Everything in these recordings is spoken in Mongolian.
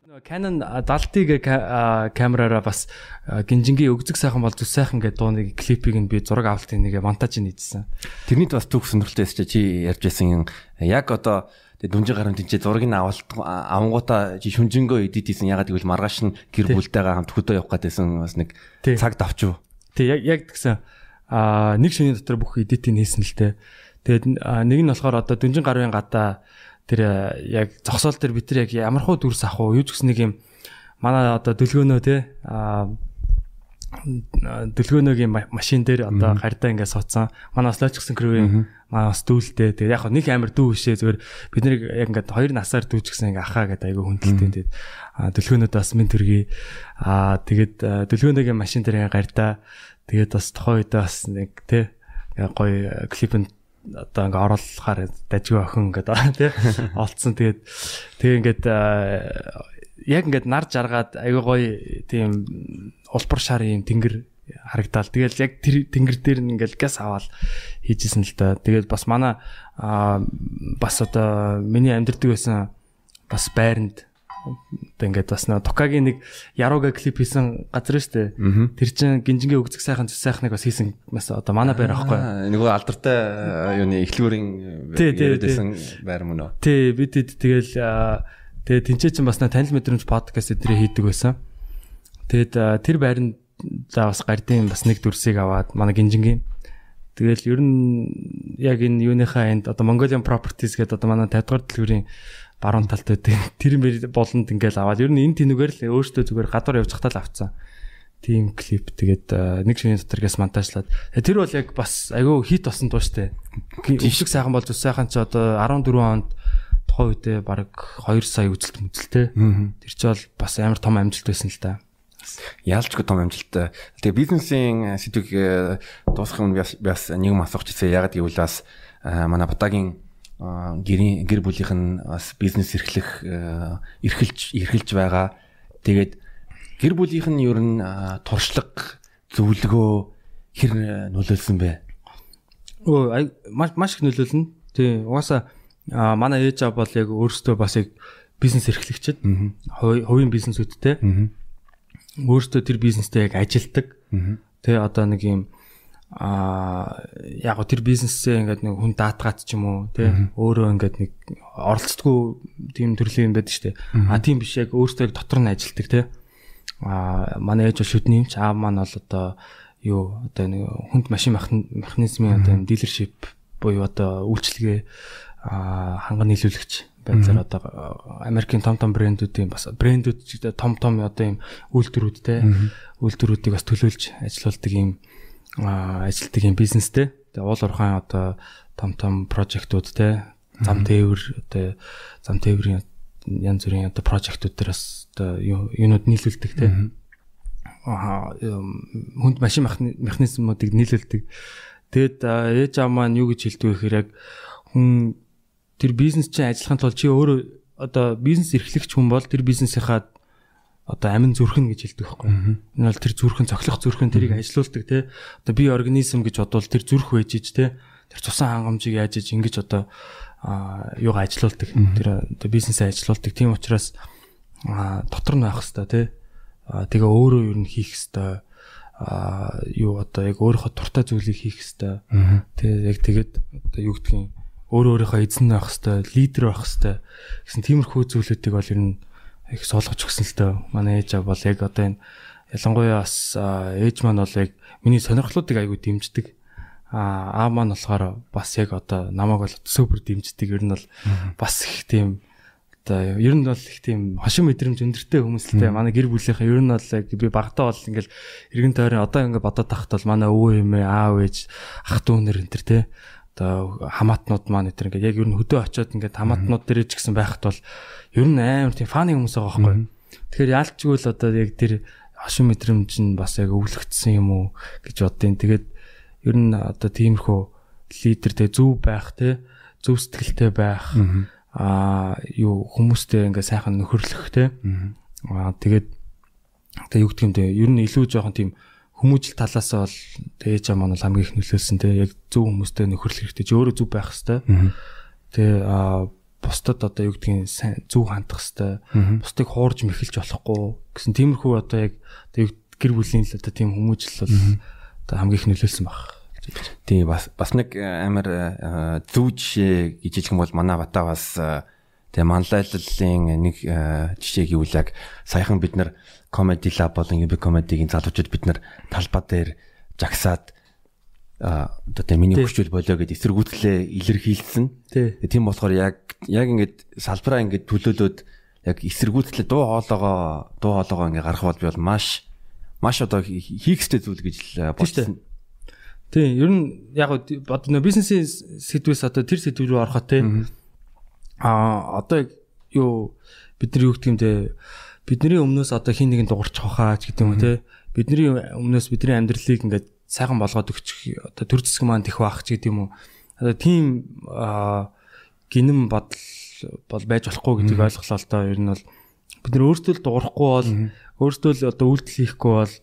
Canon 70-ыг камераараа бас гинжингийн өгзөг сайхан бол зүс сайхан гэдэг дууныг клипийг нь би зураг авалтын нэг монтаж хийжсэн. Тэрний бас түүх сонирхолтой эсэж чи ярьж байсан яг одоо дүнжин гарын тэнцээ зургийг авалт авангуудаа чи шүнжэнгөө эдит хийсэн ягаад гэвэл маргааш нь гэр бүлтэйгээ хамт хөдөө явах гэсэн бас нэг цаг давчив. Тий яг яг тэгсэн а нэг шөнийн дотор бүх эдитийг хийсэн л дээ. Тэгээд нэг нь болохоор одоо дүнжин гарын гадаа тэр э, яг зогсоол дээр бид тэр яг ямар хуу дүрс ах уу юу ч гэсэн нэг юм манай одоо дөлгөөнөө те а дөлгөөнөөгийн машин дээр одоо гардаа ингээд суудсан. Манай ослооч гэсэн крүүийн манай бас дүүлтэй. Тэгээд яг нэг амир дүү бишээ зүгээр бид нэг яг ингээд хоёр насаар дүүч гэсэн ингээд ахаа гэдэг айгүй хүндэлтэй. Тэгээд дөлгөөнөөд бас мен төргий. Аа тэгээд дөлгөөнөөгийн машин дээр гардаа тэгээд бас тухайн үедээ бас нэг те гоё клипэнд одоо ингээ оруулахаар дажгүй охин аа тий олцсон тэгээд тэгээ ингээд яг ингээд нар жаргаад аягүй гоё тийм улбар шарын тэнгэр харагдаал. Тэгэл яг тэр тэнгэр дээр нь ингээл газ аваад хийжсэн л да. Тэгээд бас манай бас одоо миний амьдэрдэг байсан бас байранд одоо ингээд бас нэг Токагийн нэг Яруга клип хийсэн газар дээ. Тэр чинь гинжингийн өгцөг сайхан зүс сайхныг бас хийсэн бас одоо манай байр аахгүй. Нөгөө алдартай юуны эхлүүрийн яриадсэн байр мөн үү? Тий бид тэгэл тэгээ тэнцээ чинь бас танил мэдрэмж подкаст эдрээ хийдэг байсан. Тэгэд тэр байранд за бас гардын бас нэг дүрсийг аваад манай гинжингийн Тэгэл ер нь яг энэ юуныхаа энд одоо Mongolian Properties гэдэг одоо манай 50 дугаар дэлгүүрийн баруун талд байдаг. Тэр болонд ингээл аваад ер нь энэ тэнүүгээр л өөртөө зүгээр гадуур явж хатал авцсан. Тийм клип тэгээд нэг шинийн дотор гэс монтажлаад. Тэр бол яг бас айгүй хит болсон дуу штэ. Өвшиг сайхан болж сайхан ч одоо 14 онд тухайн үедээ баг 2 сая үзэлт мүзэлтэй. Тэр чи бол бас амар том амжилт байсан л да. Яалчгүй том амжилттай. Тэгээ бизнесийн сэдвийг дуусгах нь бас нэг юм асуух гэсэн. Ягаад гэвэл бас манай Батагийн гэрийн гэр бүлийнх нь бас бизнес эрхлэх эрхэлж эрхэлж байгаа. Тэгээд гэр бүлийнх нь ер нь туршлага зөвлөгөө хэр нөлөөлсөн бэ? Өө маш маш их нөлөөлнө. Тий. Угаасаа манай ээж аав бол яг өөрөөсөө бас яг бизнес эрхлэгчэд хувийн бизнесүүдтэй өөрөөсөө тэр бизнестэй яг ажилдаг. Тэ одоо нэг юм а яг го тэр бизнесээ ингээд нэг хүн даатгаад ч юм уу тий өөрөө ингээд нэг оролцдоггүй тийм төрлийн юм байдаг шүү дээ а тийм биш яг өөртөө дотор нь ажилтдаг тий а манай ээж шүдний юмч аа маань бол одоо юу одоо нэг хүнд машин механизмын одоо дилершип буюу одоо үйлчлэгээ ханган нийлүүлэгч байдлаар одоо Америкийн том том брэндүүдийн бас брэндүүд том том одоо юм үйлдвэрүүд те үйлдвэрүүдийг бас төлөөлж ажиллаулдаг юм ажилтдаг юм бизнестэй. Тэгээ уул уурхайн одоо том том прожектууд те зам тээвэр одоо зам тээврийн янз бүрийн одоо прожектууд дээр бас одоо юунууд нийлүүлдэг те. Аа хүнд машин механизмуудыг нийлүүлдэг. Тэгэд ээж аав маань юу гэж хэлдэг вэ гэхээр яг хүн тэр бизнес чинь ажиллахын тулд чи өөрөө одоо бизнес эрхлэгч хүн бол тэр бизнесийнхаа одоо амин зүрхэн гэж хэлдэг байхгүй. Энэ бол тэр зүрхэн цоглох зүрхэн тэрийг ажилуулдаг те. Одоо би организм гэж бодвол тэр зүрх байж ич те. Тэр цусан хангамжийг яаж иж ингэж одоо юугаа ажилуулдаг. Тэр одоо бизнесээ ажилуулдаг. Тийм учраас дотор нь байх хэвээр те. Тэгээ өөрөө юу н хийх хэвээр а юу одоо яг өөрийнхөө туртай зүйлийг хийх хэвээр. Тэгээ яг тэгээд одоо юу гэдгийг өөрөө өөрийнхөө эзэн байх хэвээр, лидер байх хэвээр гэсэн тиймэрхүү зүйлүүдийг бол ер нь их суулгаж өгсөн л дөө. Манай ээж бол яг одоо энэ ялангуяа бас ээж маань бол яг миний сонирхлуудыг айгүй дэмждэг. Аа аа маань болохоор бас яг одоо намайг бол супер дэмждэг. Ер нь бол бас их тийм одоо ер нь бол их тийм хошин мэдрэмж өндөртэй хүмүүс л дээ. Манай гэр бүлийнхэн ер нь бол яг би багтаа бол ингээл эргэн тойрон одоо ингээд бодоод тахт бол манай өвөө эмээ аав ээж ах дүү нэр энэ те одоо хамаатнууд маань энэ ингээд яг ер нь хөдөө очиод ингээд хамаатнууд дээр ч гэсэн байхад бол ер нь амар тийм фаны хүмүүс байгаа байхгүй. Тэгэхээр яалчгүй л одоо яг тэр хошин мэдрэмж нь бас яг өвлөгдсөн юм уу гэж боддیں۔ Тэгээд ер нь одоо тиймэрхүү лидертэй зөв байх те зөв сэтгэлтэй байх аа юу хүмүүстэй ингээ сайхан нөхөрлөх те аа тэгээд тэгээ юу гэх юм те ер нь илүү жоохон тийм хүмүүжил талаас бол ээж аа маань хамгийн их нөлөөлсөн те. Яг зөв хүмүүстэй нөхөрлөх хэрэгтэй. Чи өөрөө зөв байх хэвээр те аа бусдад одоо юу гэдгийг сайн зүг хандах хэвээр бусдыг хуурж мэхэлж болохгүй гэсэн тиймэрхүү одоо яг гэр бүлийн л одоо тийм хүмүүжил бол одоо хамгийн их нөлөөлсөн баг. Тийм бас бас нэг амар зөв жишээ гэж хэлэх юм бол манай бата бас тэгээ манлайллын нэг жишээ гэвэл яг саяхан бид нар comedy lab болон UB comedy-гийн залуучууд бид нар талбай дээр жагсаад одоо миний хүчүүл болоо гэд эсэргүүцлээ илэрхийлсэн. Тийм болохоор яг яг ингээд салбараа ингээд төлөөлөөд яг эсэргүүцлээ дуу хоолоогоо дуу хоолоогоо ингээд гарах бол би бол маш маш одоо хийхстэй зүйл гэж бодсон. Тийм ер нь яг нөө бизнесийн сэдвээс одоо тэр сэдв рүү ороход те а одоо юу бид нар юу гэдэг юм те бидний өмнөөс одоо хин нэгэн дуурч хахаач гэдэг юм те бидний өмнөөс бидний амьдралыг ингээд сайхан болгоод өгчих одоо төр зэсг маань тэх баах ч гэдэг юм уу. Одоо тийм гинэм бодол бол байж болохгүй гэдгийг ойлголоо л доо ер нь бол бид нар өөрсдөө л дуурахгүй бол өөрсдөө л одоо үйлдэл хийхгүй бол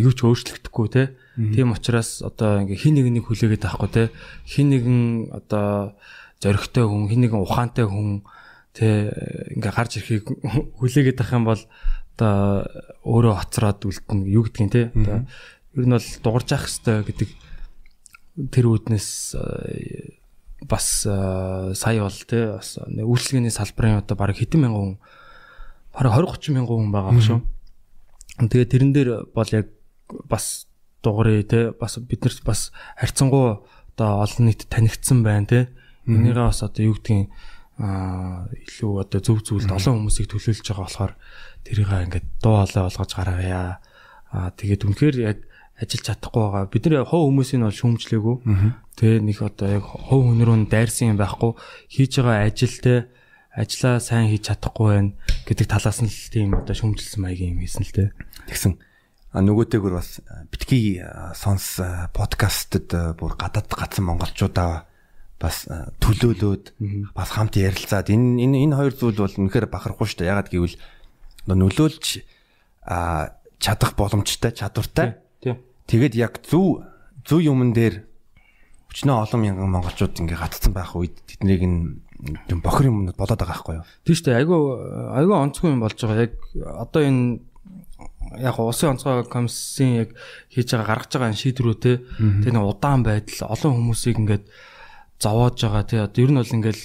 юу ч өөрчлөгдөхгүй те. Тийм учраас одоо ингээ хин нэгнийг хүлээгээд авахгүй те. Хин нэгэн одоо зоригтой хүн, хин нэгэн ухаантай хүн те ингээ гарч ирэхийг хүлээгээд авах юм бол одоо өөрөө хоцроод үлдэнэ юу гэдгийг те. Одоо ер нь бол дуурж явах хэрэгтэй гэдэг тэр үүднээс э, бас э, сая бол тий бас үйлчлэгээний салбарын одоо бараг хэдэн мянган хүн бараг 20 30 мянган хүн байгаа шүү. Тэгээ тэрэн дээр бол яг бас дуурай тий бас бид нарт бас харьцангуй одоо олон нийт танигдсан байна тий. Энийгээ бас одоо юу гэдгийг а илүү одоо зөв зүйлд олон хүмүүсийг төлөөлж байгаа болохоор тэрийг ингээд дуу хоолой болгож гаргая. А тэгээд үнэхээр яг ажиллаж чадахгүй байгаа. Бид нар хов хүмүүсийг бол шүүмжлээгүй. Тэгээ нэг одоо яг хов хүнрүү нь дайрсан юм байхгүй. Хийж байгаа ажилтэй ажиллаа сайн хийж чадахгүй байна гэдэг талаас нь л тийм одоо шүүмжилсэн маягийн юм хийсэн л дээ. Тэгсэн. А нөгөөтэйгөр бас битгий сонс подкастэд бүр гадаад гацсан монголчуудаа бас төлөөлөөд бас хамт ярилцаад энэ энэ энэ хоёр зүйл бол үнэхээр бахархгүй шүү дээ. Ягаад гэвэл нөлөөлж а чадах боломжтой чадвартай Тэгээд яг зөв зөв юмн дээр өчнөө олон мянган монголчууд ингээ гатцсан байх үед тэднийг юм бохир юмнууд болоод байгаа байхгүй юу? Тийм шүү дээ. Айгүй айгүй онцгой юм болж байгаа. Яг одоо энэ яг улсын онцгой комиссийн яг хийж байгаа гаргаж байгаа шийдвэрүүд те тэр удаан байдал олон хүмүүсийг ингээд зовоож байгаа те одоо ер нь бол ингээл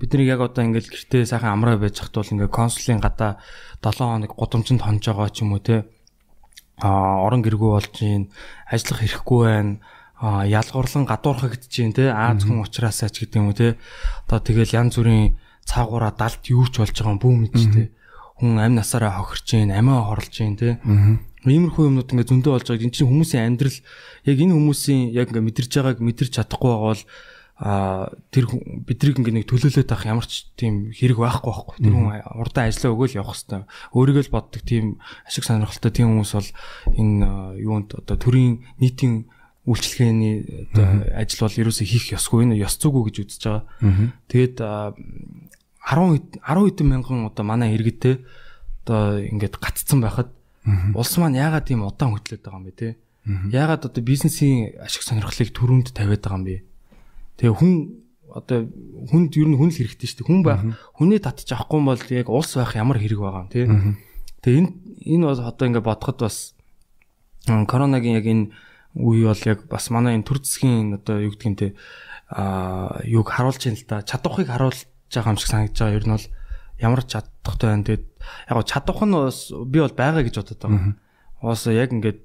бидний яг одоо ингээл гэртээ сайхан амраа байж хат бол ингээ консулын гадаа 7 хоног гудамжинд хонж байгаа ч юм уу те а орон гэргүй болж гин ажиллах хэрэггүй байна. А ялгуурлан гадуурхагдж гин те Аз хүн ухраасаа ч гэдэг юм уу те одоо тэгэл янз бүрийн цаагаараа далд юуч болж байгаа бүү мэдтэй хүн амь насаараа хохирч гин амиа хорлж гин те иймэрхүү юмнууд ингээ зөндөө болж байгаа. Энд чинь хүмүүсийн амьдрал яг энэ хүмүүсийн яг ингээ мэдэрч байгааг мэдэрч чадахгүй байгаа бол а тэр бидрийг ингээ нэг төлөөлөд авах ямар ч тийм хэрэг байхгүй байхгүй. Тэр хүн урдаа ажиллаа өгөөл явах хэвээр. Өөрийгөө л боддог тийм ашиг сонирхолтой тийм хүмүүс бол энэ юунд одоо төрийн нийтийн үйлчлэгээний одоо ажил бол ерөөсөө хийх ёсгүй энэ ёс зүгүү гэж үзэж байгаа. Тэгээд 10 10 хэдэн мянган одоо манай иргэдтэй одоо ингээд гаццсан байхад улс маань яагаад тийм удаан хөтлөд байгаа юм бэ те? Яагаад одоо бизнесийн ашиг сонирхлыг төрөнд тавиад байгаа юм бэ? Тэгээ хүн одоо хүнд ер нь хүн л хэрэгтэй шүү дээ. Хүн байх хүнийг татчих авахгүй бол яг улс байх ямар хэрэг байгаа юм тий. Тэгээ энэ энэ бол одоо ингээд бодоход бас коронагийн яг энэ үе бол яг бас манай энэ төр засгийн одоо юу юм те а юг харуулж байна л да. Чадвахыг харуулж байгаа юм шиг санагдаж байгаа. Ер нь бол ямар чадахтай байна. Тэгээд яг чадах нь бас би бол байгаа гэж бодод байгаа. Уус яг ингээд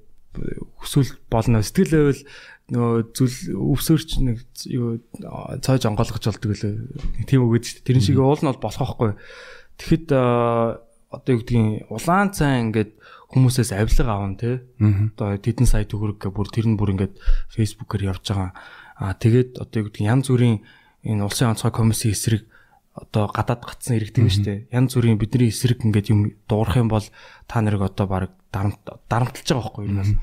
хүсвэл болно. Сэтгэл байвал нөгөө зүл өвсөрч нэг юу цааж онгойлгож болдог лээ. Тийм үгээд шүү дээ. Тэрэн шиг уул нь бол болох байхгүй. Тэгэхэд одоо юу гэдгийг улаан цай ингээд хүмүүсээс авилга аавн те. Одоо тэдэн сая төгрөг бүр тэр нь бүр ингээд фейсбүүкээр явж байгаа. Аа тэгээд одоо юу гэдгийг янз бүрийн энэ улсын онцгой комиссийн эсрэг одоо гадаад гацсан иргэдэг шүү дээ. Янз бүрийн бидний эсрэг ингээд юм дуурах юм бол та нарыг одоо баг дарамтлаж байгаа байхгүй юу?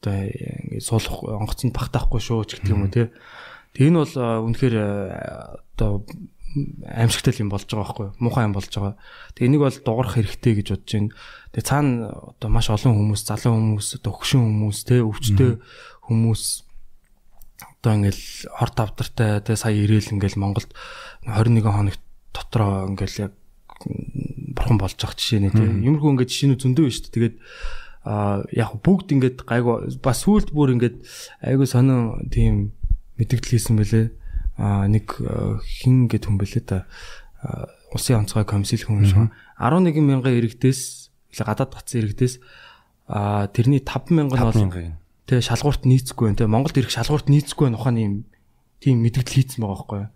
одоо ингээд суулгах онгоцонд багтаахгүй шүү ч гэх юм уу тий. Тэг энэ бол үнэхээр одоо аимшигтай юм болж байгаа байхгүй муухай юм болж байгаа. Тэг энийг бол дуурах хэрэгтэй гэж бодож байна. Тэг цаана одоо маш олон хүмүүс, залуу хүмүүс, одоо хөгшин хүмүүс, тэ өвчтөе хүмүүс одоо ингээл хорт авдартай тэ сая ирээл ингээл Монголд 21 хоногт дотроо ингээл яг бурхан болж байгаа жишээ нэ тийм юмрхүү ингээд жишээнүү зөндөө байна шүү дээ. Тэгээд а яг бүгд ингээд гайгүй бас сүулт бүр ингээд айгүй сонин тийм мэдгдэл хийсэн бэлээ. а нэг хин гэд хүн бэлээ та улсын онцгой комиссэл хүн шүү. 11 мянган иргэдээс гадаад гацсан иргэдээс а тэрний 5 мянган бол тэгээ шалгуурт нийцэхгүй байна. Тэгээ Монголд ирэх шалгуурт нийцэхгүй байна ухааны юм тийм мэдгдэл хийцэн байгаа байхгүй юу.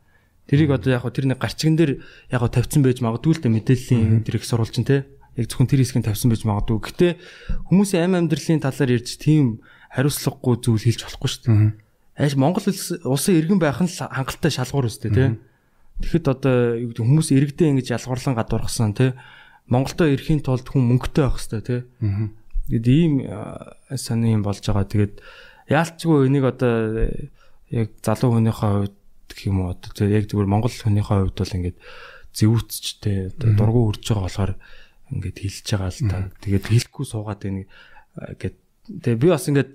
Тэрийг одоо яг тэр нэг гарчган дээр яг тавьсан байж магадгүй л дээ мэдээллийн тэр их сурвалж нь те яг зөвхөн тэр хэсгийг тавьсан байж магадгүй. Гэтэ хүмүүсийн амь амьдралын талаар ярьж тийм хариуцлагагүй зүйл хэлж болохгүй шүү дээ. Ааш Монгол улсын иргэн байх нь хангалттай шалгуур өстэй те. Тэгэхэд одоо юу гэдэг хүмүүс иргэдээ ингэж ялгуурлан гадуурхсан те. Монголдо ирэхийн тулд хүн мөнгөтэй байх хэрэгтэй те. Тэгэд ийм сони юм болж байгаа. Тэгээд яалтчгүй энийг одоо яг залуу хүнийхээ хувьд гэх юм уу одоо яг зүгээр Монгол хүнийхээ хувьд бол ингээд зэвүүцчтэй одоо дургу үрж байгаа болохоор ингээд хэлж байгаа л та. Тэгээд хэлэхгүй суугаад байна гэд Тэгээ би бас ингээд